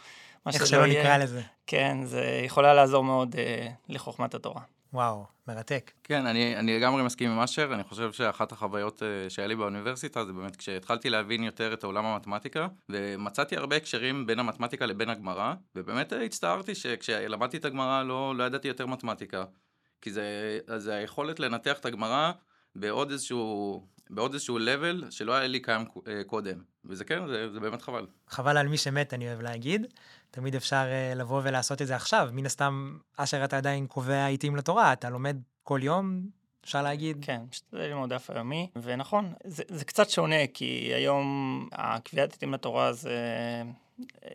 איך שלא יהיה, נקרא לזה. כן, זה יכולה לעזור מאוד אה, לחוכמת התורה. וואו, מרתק. כן, אני, אני לגמרי מסכים עם אשר, אני חושב שאחת החוויות uh, שהיה לי באוניברסיטה זה באמת כשהתחלתי להבין יותר את עולם המתמטיקה, ומצאתי הרבה הקשרים בין המתמטיקה לבין הגמרא, ובאמת uh, הצטערתי שכשלמדתי את הגמרא לא, לא ידעתי יותר מתמטיקה, כי זה, זה היכולת לנתח את הגמרא בעוד איזשהו, בעוד איזשהו level שלא היה לי קיים uh, קודם, וזה כן, זה, זה באמת חבל. חבל על מי שמת, אני אוהב להגיד. תמיד אפשר uh, לבוא ולעשות את זה עכשיו. מן הסתם, אשר אתה עדיין קובע עיתים לתורה, אתה לומד כל יום, אפשר להגיד. כן, משתדל ללמוד דף היומי, ונכון, זה, זה קצת שונה, כי היום הקביעת עיתים לתורה זה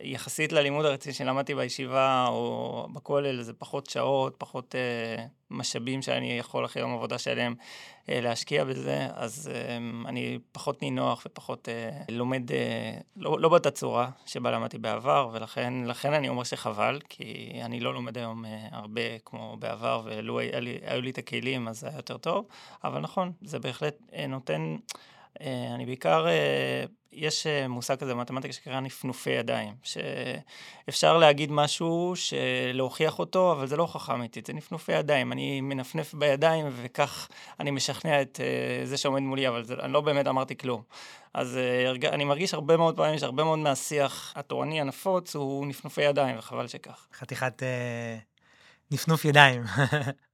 יחסית ללימוד הרציני שלמדתי בישיבה או בכולל, זה פחות שעות, פחות אה, משאבים שאני יכול אחרי יום עבודה שלם אה, להשקיע בזה, אז אה, אני פחות נינוח ופחות אה, לומד, אה, לא, לא בתצורה שבה למדתי בעבר, ולכן אני אומר שחבל, כי אני לא לומד היום אה, הרבה כמו בעבר, ולו היו לי את הכלים אז זה היה יותר טוב, אבל נכון, זה בהחלט אה, נותן... Uh, אני בעיקר, uh, יש uh, מושג כזה במתמטיקה שנקרא נפנופי ידיים, שאפשר להגיד משהו, להוכיח אותו, אבל זה לא הוכחה אמיתית, זה נפנופי ידיים. אני מנפנף בידיים וכך אני משכנע את זה שעומד מולי, אבל זה, אני לא באמת אמרתי כלום. אז אני מרגיש הרבה מאוד פעמים שהרבה מאוד מהשיח התורני הנפוץ הוא נפנופי ידיים, וחבל שכך. חתיכת נפנוף ידיים.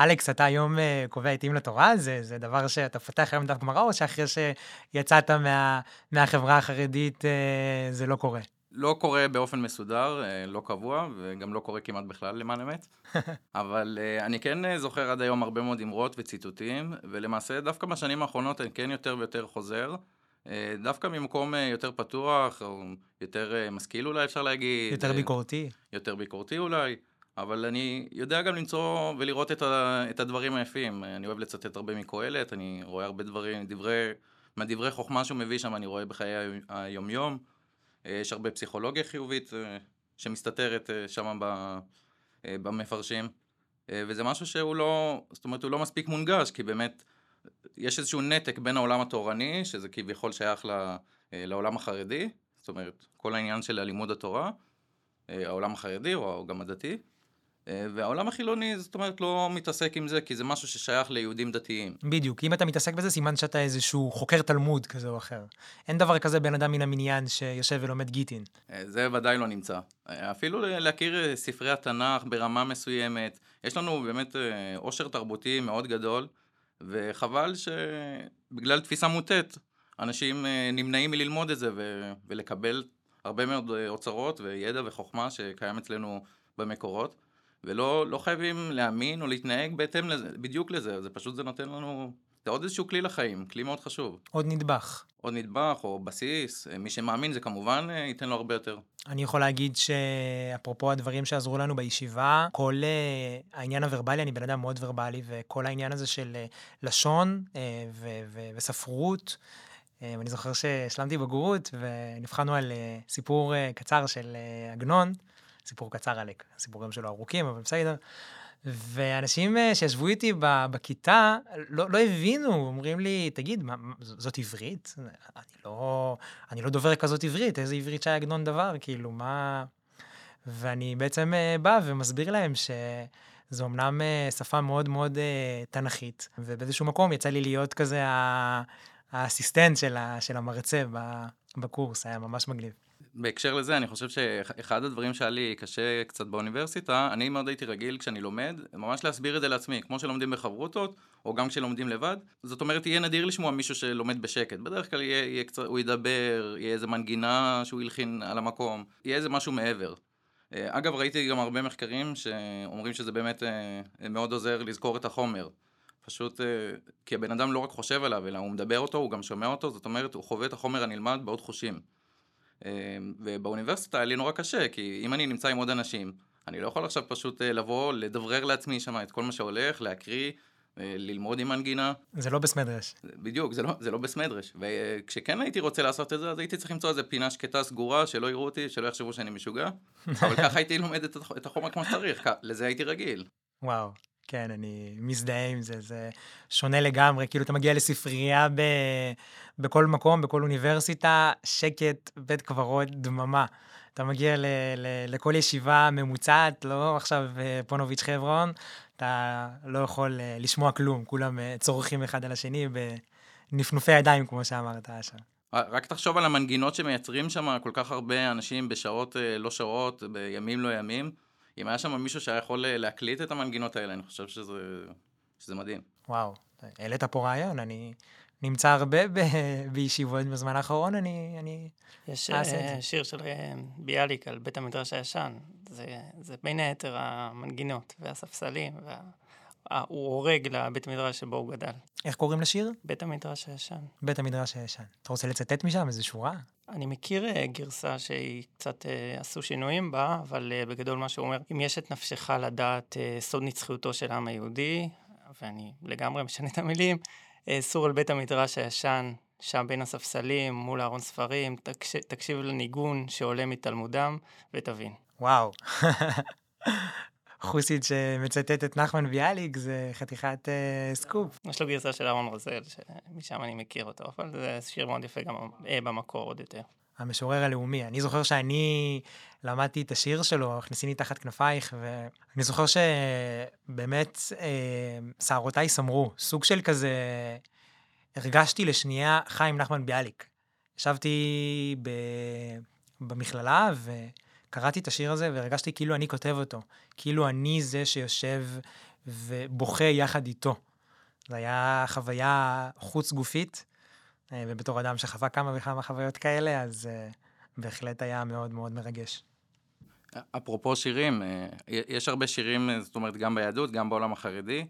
אלכס, אתה היום uh, קובע עיתים לתורה? זה, זה דבר שאתה פותח היום דף גמרא, או שאחרי שיצאת מה, מהחברה החרדית uh, זה לא קורה? לא קורה באופן מסודר, uh, לא קבוע, וגם לא קורה כמעט בכלל למען אמת. אבל אני כן זוכר עד היום הרבה מאוד אמרות וציטוטים, ולמעשה דווקא בשנים האחרונות אני כן יותר ויותר חוזר. דווקא ממקום יותר פתוח, או יותר משכיל אולי אפשר להגיד. יותר ביקורתי. יותר ביקורתי אולי. אבל אני יודע גם למצוא ולראות את, ה, את הדברים היפים. אני אוהב לצטט הרבה מקהלת, אני רואה הרבה דברים, דברי, מהדברי חוכמה שהוא מביא שם, אני רואה בחיי היומיום. יש הרבה פסיכולוגיה חיובית שמסתתרת שם במפרשים. וזה משהו שהוא לא, זאת אומרת, הוא לא מספיק מונגש, כי באמת יש איזשהו נתק בין העולם התורני, שזה כביכול שייך לעולם החרדי, זאת אומרת, כל העניין של הלימוד התורה, העולם החרדי או גם הדתי, והעולם החילוני, זאת אומרת, לא מתעסק עם זה, כי זה משהו ששייך ליהודים דתיים. בדיוק, אם אתה מתעסק בזה, סימן שאתה איזשהו חוקר תלמוד כזה או אחר. אין דבר כזה בן אדם מן המניין שיושב ולומד גיטין. זה ודאי לא נמצא. אפילו להכיר ספרי התנ"ך ברמה מסוימת, יש לנו באמת עושר תרבותי מאוד גדול, וחבל שבגלל תפיסה מוטית, אנשים נמנעים מללמוד את זה ו- ולקבל הרבה מאוד אוצרות וידע וחוכמה שקיים אצלנו במקורות. ולא לא חייבים להאמין או להתנהג בהתאם לזה, בדיוק לזה, זה פשוט זה נותן לנו, זה עוד איזשהו כלי לחיים, כלי מאוד חשוב. עוד נדבך. עוד נדבך או בסיס, מי שמאמין זה כמובן ייתן לו הרבה יותר. אני יכול להגיד שאפרופו הדברים שעזרו לנו בישיבה, כל uh, העניין הוורבלי, אני בן אדם מאוד וורבלי, וכל העניין הזה של uh, לשון uh, ו- ו- וספרות, ואני uh, זוכר שהשלמתי בגרות ונבחנו על סיפור קצר של עגנון. סיפור קצר עלק, הסיפורים שלו ארוכים, אבל בסדר. ואנשים שישבו איתי בכיתה לא, לא הבינו, אומרים לי, תגיד, מה, זאת עברית? אני לא, אני לא דובר כזאת עברית, איזה עברית שהיה עגנון דבר, כאילו, מה... ואני בעצם בא ומסביר להם שזו אמנם שפה מאוד מאוד תנכית, ובאיזשהו מקום יצא לי להיות כזה האסיסטנט של המרצה בקורס, היה ממש מגניב. בהקשר לזה, אני חושב שאחד הדברים שהיה לי קשה קצת באוניברסיטה, אני מאוד הייתי רגיל כשאני לומד, ממש להסביר את זה לעצמי, כמו שלומדים בחברותות, או גם כשלומדים לבד. זאת אומרת, יהיה נדיר לשמוע מישהו שלומד בשקט. בדרך כלל יהיה, יהיה קצת, הוא ידבר, יהיה איזה מנגינה שהוא הלחין על המקום, יהיה איזה משהו מעבר. אה, אגב, ראיתי גם הרבה מחקרים שאומרים שזה באמת אה, מאוד עוזר לזכור את החומר. פשוט כי הבן אדם לא רק חושב עליו, אלא הוא מדבר אותו, הוא גם שומע אותו, זאת אומרת, הוא חווה את החומר הנלמד בעוד חושים. אמ, ובאוניברסיטה היה לי נורא קשה, כי אם אני נמצא עם עוד אנשים, אני לא יכול עכשיו פשוט אה, לבוא, לדברר לעצמי שם את כל מה שהולך, להקריא, אה, ללמוד עם מנגינה. זה לא בסמדרש. בדיוק, זה לא, זה לא בסמדרש. וכשכן הייתי רוצה לעשות את זה, אז הייתי צריך למצוא איזה פינה שקטה סגורה, שלא יראו אותי, שלא יחשבו שאני משוגע. אבל ככה הייתי לומד את החומר כמו שצריך, לזה הייתי רגיל. וואו. כן, אני מזדהה עם זה, זה שונה לגמרי, כאילו אתה מגיע לספרייה ב, בכל מקום, בכל אוניברסיטה, שקט, בית קברות, דממה. אתה מגיע ל, ל, לכל ישיבה ממוצעת, לא עכשיו אה, פונוביץ' חברון, אתה לא יכול אה, לשמוע כלום, כולם אה, צורכים אחד על השני בנפנופי ידיים, כמו שאמרת, אשר. רק תחשוב על המנגינות שמייצרים שם כל כך הרבה אנשים בשעות לא שעות, בימים לא ימים. אם היה שם מישהו שהיה יכול אה, להקליט את המנגינות האלה, אני חושב שזה, שזה מדהים. וואו, העלית פה רעיון, אני נמצא הרבה ב, בישיבות בזמן האחרון, אני, אני יש יש שיר של אה, ביאליק על בית המדרש הישן, זה, זה בין היתר המנגינות והספסלים, וה... הוא הורג לבית המדרש שבו הוא גדל. איך קוראים לשיר? בית המדרש הישן. בית המדרש הישן. אתה רוצה לצטט משם איזה שורה? אני מכיר uh, גרסה שהיא קצת uh, עשו שינויים בה, אבל uh, בגדול מה שהוא אומר, אם יש את נפשך לדעת סוד נצחיותו של העם היהודי, ואני לגמרי משנה את המילים, סור על בית המדרש הישן, שם בין הספסלים, מול ארון ספרים, תקש... תקשיב לניגון שעולה מתלמודם, ותבין. וואו. חוסית שמצטט את נחמן ביאליק, זה חתיכת uh, סקופ. יש לו גרסה של אהרון רוזל, שמשם אני מכיר אותו, אבל זה שיר מאוד יפה גם uh, במקור עוד יותר. המשורר הלאומי. אני זוכר שאני למדתי את השיר שלו, הכניסיני תחת כנפייך, ואני זוכר שבאמת אה, שערותיי סמרו, סוג של כזה, הרגשתי לשנייה חיים נחמן ביאליק. ישבתי ב... במכללה, ו... קראתי את השיר הזה והרגשתי כאילו אני כותב אותו, כאילו אני זה שיושב ובוכה יחד איתו. זו הייתה חוויה חוץ גופית, אה, ובתור אדם שחווה כמה וכמה חוויות כאלה, אז uh, בהחלט היה מאוד מאוד מרגש. אפרופו שירים, אה, יש הרבה שירים, זאת אומרת, גם ביהדות, גם בעולם החרדי, אה,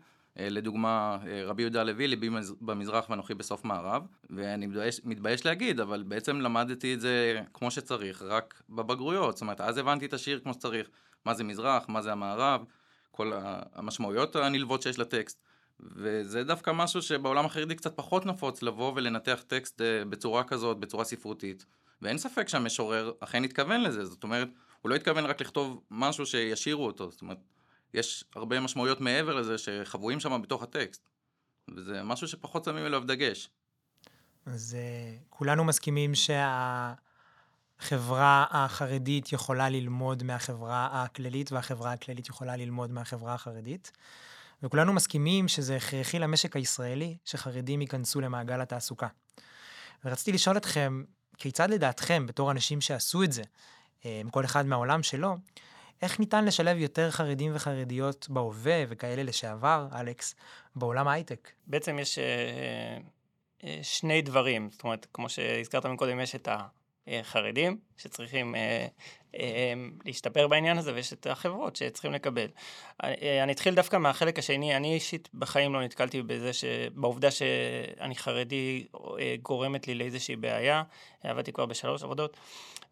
לדוגמה, אה, רבי יהודה הלוי, ליבי במזרח ואנוכי בסוף מערב, ואני מתבייש, מתבייש להגיד, אבל בעצם למדתי את זה כמו שצריך, רק בבגרויות. זאת אומרת, אז הבנתי את השיר כמו שצריך, מה זה מזרח, מה זה המערב, כל המשמעויות הנלוות שיש לטקסט. וזה דווקא משהו שבעולם החרדי קצת פחות נפוץ לבוא ולנתח טקסט אה, בצורה כזאת, בצורה ספרותית. ואין ספק שהמשורר אכן התכוון לזה, זאת אומרת, הוא לא התכוון רק לכתוב משהו שישירו אותו, זאת אומרת, יש הרבה משמעויות מעבר לזה שחבויים שם בתוך הטקסט. וזה משהו שפחות שמים אליו דגש. אז uh, כולנו מסכימים שהחברה החרדית יכולה ללמוד מהחברה הכללית, והחברה הכללית יכולה ללמוד מהחברה החרדית. וכולנו מסכימים שזה הכרחי למשק הישראלי שחרדים ייכנסו למעגל התעסוקה. ורציתי לשאול אתכם, כיצד לדעתכם, בתור אנשים שעשו את זה, אה, כל אחד מהעולם שלו, איך ניתן לשלב יותר חרדים וחרדיות בהווה וכאלה לשעבר, אלכס, בעולם ההייטק? בעצם יש אה, אה, שני דברים, זאת אומרת, כמו שהזכרת מקודם, יש את החרדים שצריכים אה, אה, להשתפר בעניין הזה, ויש את החברות שצריכים לקבל. אה, אני אתחיל דווקא מהחלק השני, אני אישית בחיים לא נתקלתי בזה, ש... בעובדה שאני חרדי אה, גורמת לי לאיזושהי בעיה, עבדתי כבר בשלוש עבודות.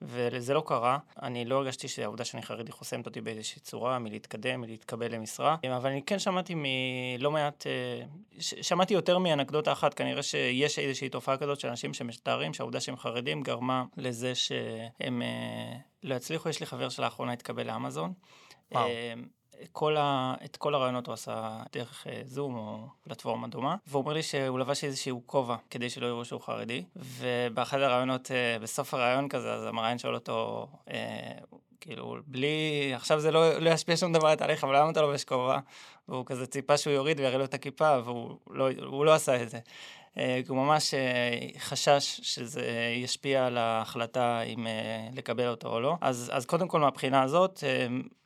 וזה לא קרה. אני לא הרגשתי שהעובדה שאני חרדי חוסמת אותי באיזושהי צורה מלהתקדם, מלהתקבל למשרה, אבל אני כן שמעתי מלא מעט, אה, שמעתי יותר מאנקדוטה אחת, כנראה שיש איזושהי תופעה כזאת של אנשים שמתארים שהעובדה שהם חרדים גרמה לזה שהם אה, לא יצליחו. יש לי חבר שלאחרונה התקבל לאמזון. וואו. אה, כל ה... את כל הרעיונות הוא עשה דרך uh, זום או פלטפורמה דומה, והוא אומר לי שהוא לבש איזשהו כובע כדי שלא יראו שהוא חרדי, ובאחד הרעיונות, בסוף הרעיון כזה, אז המראיין שואל אותו, uh, כאילו, בלי, עכשיו זה לא, לא ישפיע שום דבר על התהליך, אבל למה אתה לובש כובע? והוא כזה ציפה שהוא יוריד ויראה לו את הכיפה, והוא לא, לא עשה את זה. אה, הוא ממש אה, חשש שזה ישפיע על ההחלטה אם אה, לקבל אותו או לא. אז, אז קודם כל מהבחינה הזאת,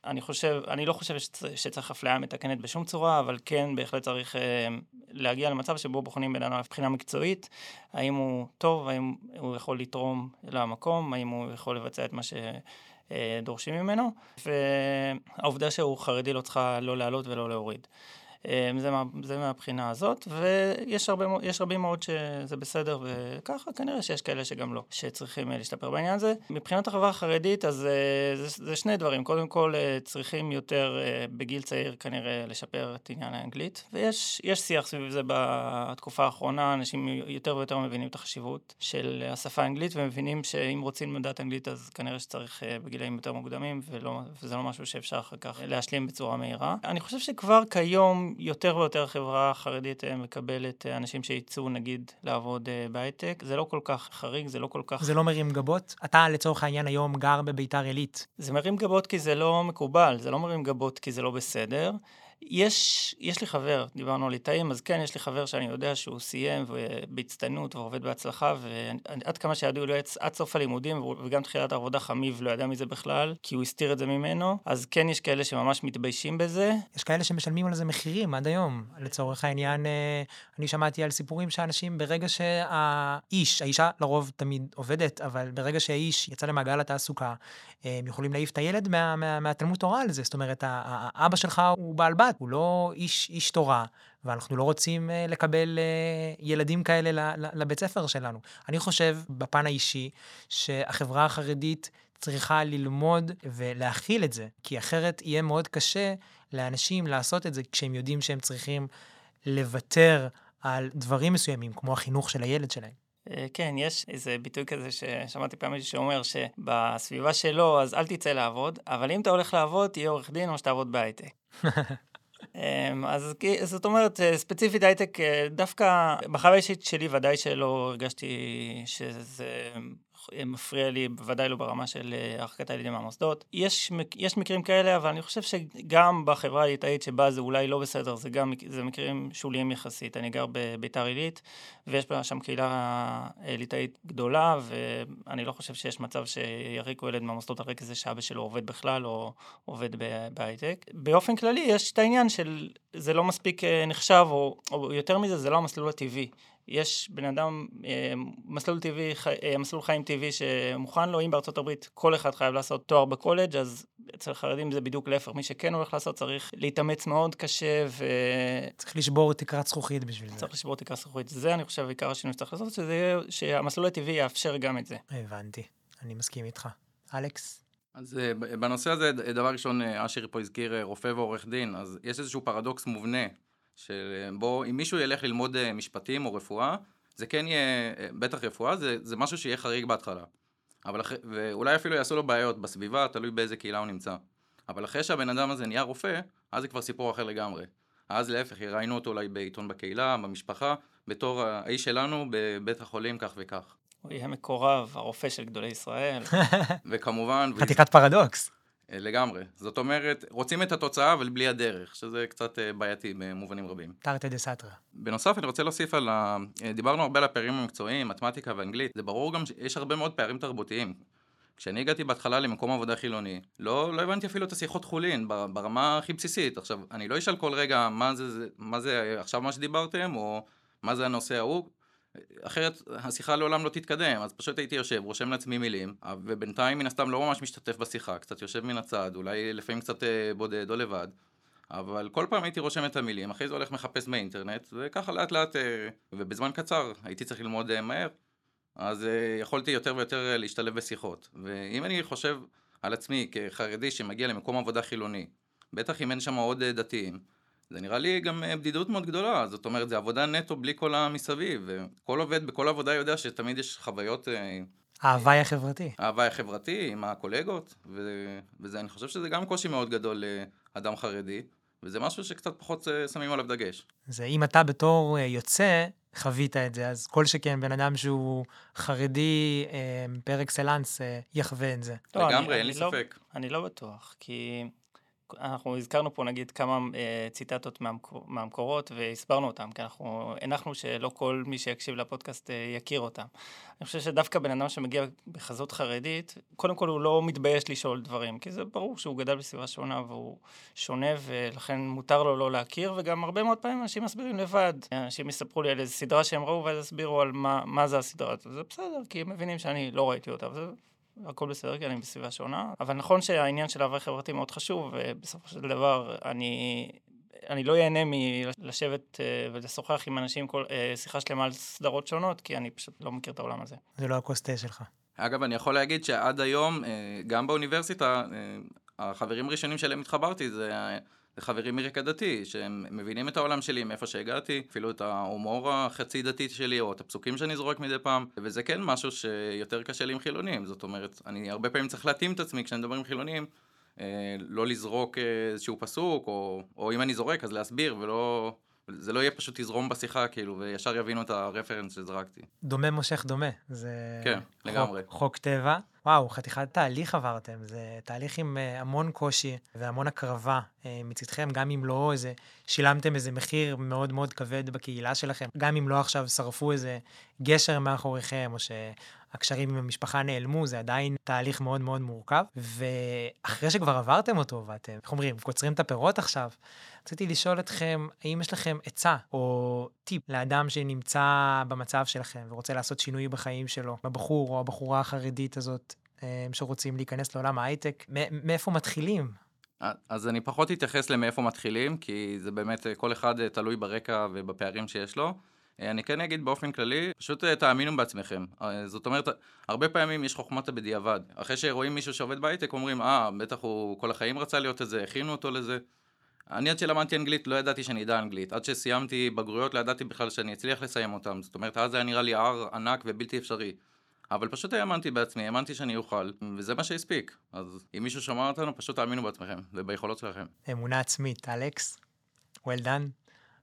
אני חושב, אני לא חושב שצריך אפליה מתקנת בשום צורה, אבל כן בהחלט צריך להגיע למצב שבו בוחנים אדם מבחינה מקצועית, האם הוא טוב, האם הוא יכול לתרום למקום, האם הוא יכול לבצע את מה ש... דורשים ממנו, והעובדה שהוא חרדי לא צריכה לא לעלות ולא להוריד. אמ, זה, מה, זה מהבחינה הזאת, ויש הרבה, רבים מאוד שזה בסדר, וככה כנראה שיש כאלה שגם לא, שצריכים אה, להשתפר בעניין הזה. מבחינת החברה החרדית, אז אה, זה, זה שני דברים. קודם כל, אה, צריכים יותר בגיל צעיר כנראה לשפר את עניין האנגלית, ויש שיח סביב זה בתקופה האחרונה, אנשים יותר ויותר מבינים את החשיבות של השפה האנגלית, ומבינים שאם רוצים לדעת אנגלית, אז כנראה שצריך בגילאים יותר מוקדמים, ולא, וזה לא משהו שאפשר אחר כך להשלים בצורה מהירה. אני חושב שכבר כיום, יותר ויותר החברה החרדית אה, מקבלת אה, אנשים שיצאו נגיד לעבוד אה, בהייטק. זה לא כל כך חריג, זה לא כל כך... זה לא מרים גבות? אתה לצורך העניין היום גר בביתר עילית. זה מרים גבות כי זה לא מקובל, זה לא מרים גבות כי זה לא בסדר. יש, יש לי חבר, דיברנו על ליטאים, אז כן, יש לי חבר שאני יודע שהוא סיים בהצטיינות ועובד בהצלחה, ועד כמה שידעו לו עד סוף הלימודים, וגם תחילת העבודה חמיב לא ידע מזה בכלל, כי הוא הסתיר את זה ממנו, אז כן יש כאלה שממש מתביישים בזה. יש כאלה שמשלמים על זה מחירים עד היום. לצורך העניין, אה, אני שמעתי על סיפורים שאנשים, ברגע שהאיש, האישה לרוב תמיד עובדת, אבל ברגע שהאיש יצא למעגל התעסוקה, הם יכולים להעיף את הילד מה, מה, מהתלמוד תורה על זה. זאת אומרת, האבא שלך הוא בעל בית, הוא לא איש, איש תורה, ואנחנו לא רוצים uh, לקבל uh, ילדים כאלה לבית ספר שלנו. אני חושב, בפן האישי, שהחברה החרדית צריכה ללמוד ולהכיל את זה, כי אחרת יהיה מאוד קשה לאנשים לעשות את זה כשהם יודעים שהם צריכים לוותר על דברים מסוימים, כמו החינוך של הילד שלהם. אה, כן, יש איזה ביטוי כזה ששמעתי פעם מישהו שאומר שבסביבה שלו, אז אל תצא לעבוד, אבל אם אתה הולך לעבוד, תהיה עורך דין או שתעבוד בהייטק. אמ, אז זאת אומרת, אה, ספציפית הייטק, אה, דווקא בחוויה אישית שלי ודאי שלא הרגשתי שזה מפריע לי, בוודאי לא ברמה של אה, הרחקת הילדים מהמוסדות. יש, יש מקרים כאלה, אבל אני חושב שגם בחברה הליטאית שבה זה אולי לא בסדר, זה גם, זה מקרים שוליים יחסית. אני גר בביתר עילית, ויש שם קהילה אה, ליטאית גדולה, ואני לא חושב שיש מצב שיריקו ילד מהמוסדות על רקע זה שאבא שלו עובד בכלל, או עובד בהייטק. באופן כללי, יש את העניין של זה לא מספיק אה, נחשב, או, או יותר מזה, זה לא המסלול הטבעי. יש בן אדם, אה, מסלול טבעי, אה, מסלול חיים טבעי שמוכן לו, אם בארצות הברית כל אחד חייב לעשות תואר בקולג', אז אצל חרדים זה בדיוק להפך, מי שכן הולך לעשות צריך להתאמץ מאוד קשה ו... צריך לשבור תקרת זכוכית בשביל זה. צריך לשבור תקרת זכוכית. זה אני חושב עיקר השינוי שצריך לעשות, שזה יהיה, שהמסלול הטבעי יאפשר גם את זה. הבנתי, אני מסכים איתך. אלכס? אז אה, בנושא הזה, דבר ראשון, אשר פה הזכיר רופא ועורך דין, אז יש איזשהו פרדוקס מובנה שבו אם מישהו ילך ללמוד אה, משפטים או רפואה, זה כן יהיה, אה, בטח רפואה, זה, זה משהו שיהיה חריג בהתחלה. אבל אחרי, ואולי אפילו יעשו לו בעיות בסביבה, תלוי באיזה קהילה הוא נמצא. אבל אחרי שהבן אדם הזה נהיה רופא, אז זה כבר סיפור אחר לגמרי. אז להפך, יראיינו אותו אולי בעיתון בקהילה, במשפחה, בתור האיש שלנו בבית החולים כך וכך. הוא יהיה מקורב, הרופא של גדולי ישראל. וכמובן... חתיכת פרדוקס. אה, לגמרי. זאת אומרת, רוצים את התוצאה, אבל בלי הדרך, שזה קצת אה, בעייתי במובנים רבים. תרתי דה סתרא. בנוסף, אני רוצה להוסיף על ה... אה, דיברנו הרבה על הפערים המקצועיים, מתמטיקה ואנגלית. זה ברור גם שיש הרבה מאוד פערים תרבותיים. כשאני הגעתי בהתחלה למקום עבודה חילוני, לא, לא הבנתי אפילו את השיחות חולין ברמה הכי בסיסית. עכשיו, אני לא אשאל כל רגע מה זה, מה זה עכשיו מה שדיברתם, או מה זה הנושא ההוא. אחרת השיחה לעולם לא תתקדם, אז פשוט הייתי יושב, רושם לעצמי מילים, ובינתיים מן הסתם לא ממש משתתף בשיחה, קצת יושב מן הצד, אולי לפעמים קצת אה, בודד או לבד, אבל כל פעם הייתי רושם את המילים, אחרי זה הולך מחפש באינטרנט, וככה לאט לאט, אה, ובזמן קצר הייתי צריך ללמוד אה, מהר, אז יכולתי יותר ויותר להשתלב בשיחות. ואם אני חושב על עצמי כחרדי שמגיע למקום עבודה חילוני, בטח אם אין שם עוד דתיים, זה נראה לי גם אה, בדידות מאוד גדולה, זאת אומרת, זה עבודה נטו בלי כל המסביב, וכל עובד בכל עבודה יודע שתמיד יש חוויות... אה, ההוואי החברתי. ההוואי החברתי עם הקולגות, ו... וזה, אני חושב שזה גם קושי מאוד גדול לאדם חרדי, וזה משהו שקצת פחות אה, שמים עליו דגש. זה אם אתה בתור יוצא חווית את זה, אז כל שכן בן אדם שהוא חרדי פר אקסלנס יחווה את זה. לא, לגמרי, אני, אין לי לא, ספק. אני לא בטוח, כי... אנחנו הזכרנו פה נגיד כמה אה, ציטטות מהמקור, מהמקורות והסברנו אותם, כי אנחנו הנחנו שלא כל מי שיקשיב לפודקאסט אה, יכיר אותם. אני חושב שדווקא בן אדם שמגיע בחזות חרדית, קודם כל הוא לא מתבייש לשאול דברים, כי זה ברור שהוא גדל בסביבה שונה והוא שונה ולכן מותר לו לא להכיר, וגם הרבה מאוד פעמים אנשים מסבירים לבד. אנשים יספרו לי על איזו סדרה שהם ראו ואז יסבירו על מה, מה זה הסדרה הזאת. זה בסדר, כי הם מבינים שאני לא ראיתי אותה, וזה הכל בסדר, כי אני בסביבה שונה. אבל נכון שהעניין של ההוואי חברתי מאוד חשוב, ובסופו של דבר אני... אני לא ייהנה מלשבת אה, ולשוחח עם אנשים כל, אה, שיחה שלמה על סדרות שונות, כי אני פשוט לא מכיר את העולם הזה. זה לא הכוס תה שלך. אגב, אני יכול להגיד שעד היום, אה, גם באוניברסיטה, החברים הראשונים שאליהם התחברתי זה זה חברים מרקע דתי, שהם מבינים את העולם שלי מאיפה שהגעתי, אפילו את ההומור החצי דתי שלי, או את הפסוקים שאני זורק מדי פעם, וזה כן משהו שיותר קשה לי עם חילונים, זאת אומרת, אני הרבה פעמים צריך להתאים את עצמי כשאני מדבר עם חילונים, אה, לא לזרוק איזשהו פסוק, או, או אם אני זורק אז להסביר, ולא... זה לא יהיה פשוט תזרום בשיחה, כאילו, וישר יבינו את הרפרנס שזרקתי. דומה מושך דומה. זה... כן, חוק, לגמרי. חוק טבע. וואו, חתיכת תהליך עברתם. זה תהליך עם uh, המון קושי והמון הקרבה uh, מצדכם, גם אם לא איזה, שילמתם איזה מחיר מאוד מאוד כבד בקהילה שלכם, גם אם לא עכשיו שרפו איזה גשר מאחוריכם, או שהקשרים עם המשפחה נעלמו, זה עדיין תהליך מאוד מאוד מורכב. ואחרי שכבר עברתם אותו, ואתם, איך אומרים, קוצרים את הפירות עכשיו, רציתי לשאול אתכם, האם יש לכם עצה או טיפ לאדם שנמצא במצב שלכם ורוצה לעשות שינוי בחיים שלו, בבחור או הבחורה החרדית הזאת, אה, שרוצים להיכנס לעולם ההייטק, מאיפה מתחילים? אז אני פחות אתייחס למאיפה מתחילים, כי זה באמת, אה, כל אחד אה, תלוי ברקע ובפערים שיש לו. אני כן אגיד באופן כללי, פשוט תאמינו בעצמכם. זאת אומרת, הרבה פעמים יש חוכמת בדיעבד. אחרי שרואים מישהו שעובד בהייטק, אומרים, אה, בטח הוא כל החיים רצה להיות את זה, הכינו אותו לזה. אני עד שלמדתי אנגלית לא ידעתי שאני אדע אנגלית. עד שסיימתי בגרויות לא ידעתי בכלל שאני אצליח לסיים אותם. זאת אומרת, אז זה היה נראה לי הר ענק ובלתי אפשרי. אבל פשוט האמנתי בעצמי, האמנתי שאני אוכל, וזה מה שהספיק. אז אם מישהו שמע אותנו, פשוט תאמינו בעצמכם וביכולות שלכם. אמונה עצמית, אלכס, well done.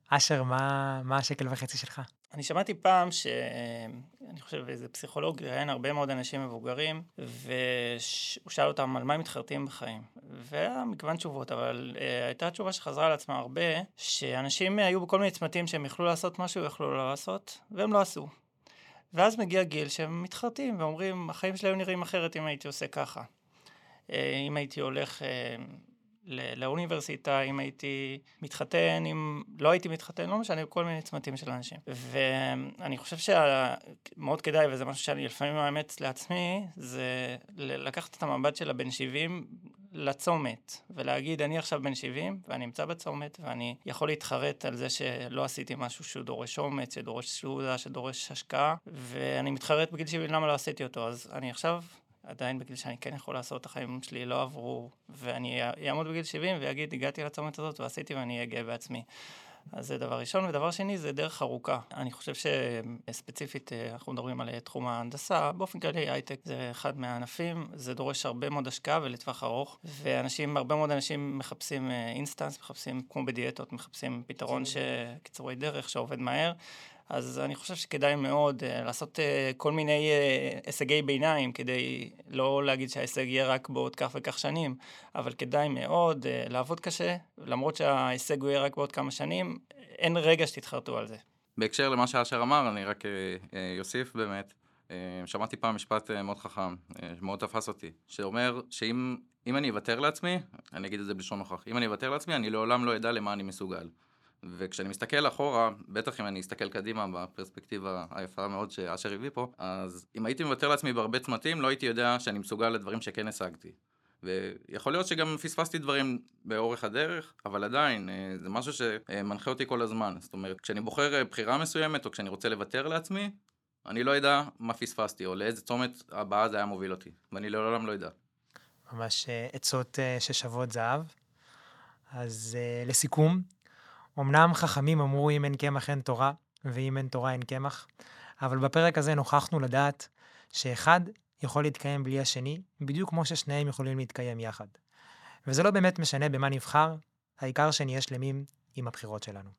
אשר, מה, מה השקל וחצי שלך? אני שמעתי פעם ש... אני חושב איזה פסיכולוג ראיין הרבה מאוד אנשים מבוגרים, והוא שאל אותם על מה הם מתחרטים בחיים. והיה מגוון תשובות, אבל uh, הייתה תשובה שחזרה על עצמה הרבה, שאנשים היו בכל מיני צמתים שהם יכלו לעשות משהו, יכלו לא לעשות, והם לא עשו. ואז מגיע גיל שהם מתחרטים ואומרים, החיים שלי היו נראים אחרת אם הייתי עושה ככה. Uh, אם הייתי הולך... Uh, לאוניברסיטה, אם הייתי מתחתן, אם לא הייתי מתחתן, לא משנה, כל מיני צמתים של אנשים. ואני חושב שמאוד כדאי, וזה משהו שאני לפעמים מאמץ לעצמי, זה לקחת את המבט של הבן 70 לצומת, ולהגיד, אני עכשיו בן 70, ואני נמצא בצומת, ואני יכול להתחרט על זה שלא עשיתי משהו שהוא דורש אומץ, שדורש סעודה, שדורש השקעה, ואני מתחרט בגיל 70 למה לא עשיתי אותו. אז אני עכשיו עדיין בגיל שאני כן יכול לעשות, החיים שלי לא עברו, ואני אעמוד בגיל 70 ואגיד, הגעתי לצומת הזאת ועשיתי ואני אהיה גאה בעצמי. אז זה דבר ראשון, ודבר שני זה דרך ארוכה. אני חושב שספציפית אה, אנחנו מדברים על אה, תחום ההנדסה, באופן כללי הייטק זה אחד מהענפים, זה דורש הרבה מאוד השקעה ולטווח ארוך, ואנשים, הרבה מאוד אנשים מחפשים אינסטנס, אה, מחפשים כמו בדיאטות, מחפשים פתרון ש... קיצורי דרך שעובד מהר. אז אני חושב שכדאי מאוד אה, לעשות אה, כל מיני uh, הישגי ביניים, כדי לא להגיד שההישג יהיה רק בעוד כך וכך שנים, אבל כדאי מאוד לעבוד קשה, למרות שההישג יהיה רק בעוד כמה שנים, אין רגע שתתחרטו על זה. בהקשר למה שאשר אמר, אני רק אוסיף באמת. שמעתי פעם משפט מאוד חכם, שמאוד תפס אותי, שאומר שאם אני אוותר לעצמי, אני אגיד את זה בלשון נוכח, אם אני אוותר לעצמי, אני לעולם לא אדע למה אני מסוגל. וכשאני מסתכל אחורה, בטח אם אני אסתכל קדימה בפרספקטיבה היפה מאוד שאשר הביא פה, אז אם הייתי מוותר לעצמי בהרבה צמתים, לא הייתי יודע שאני מסוגל לדברים שכן השגתי. ויכול להיות שגם פספסתי דברים באורך הדרך, אבל עדיין, אה, זה משהו שמנחה אותי כל הזמן. זאת אומרת, כשאני בוחר אה, בחירה מסוימת, או כשאני רוצה לוותר לעצמי, אני לא אדע מה פספסתי, או לאיזה צומת הבאה זה היה מוביל אותי, ואני לעולם לא אדע. ממש אה, עצות ששוות זהב. אז לסיכום, אמנם חכמים אמרו אם אין קמח אין תורה, ואם אין תורה אין קמח, אבל בפרק הזה נוכחנו לדעת שאחד יכול להתקיים בלי השני, בדיוק כמו ששניהם יכולים להתקיים יחד. וזה לא באמת משנה במה נבחר, העיקר שנהיה שלמים עם הבחירות שלנו.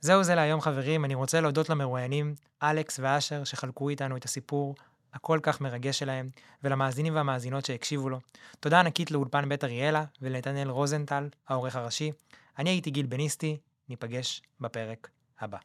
זהו זה להיום חברים, אני רוצה להודות למרואיינים, אלכס ואשר, שחלקו איתנו את הסיפור הכל כך מרגש שלהם, ולמאזינים והמאזינות שהקשיבו לו. תודה ענקית לאולפן בית אריאלה ולנתנאל רוזנטל, העורך הראשי. אני הייתי גיל בניסטי, ניפגש בפרק הבא.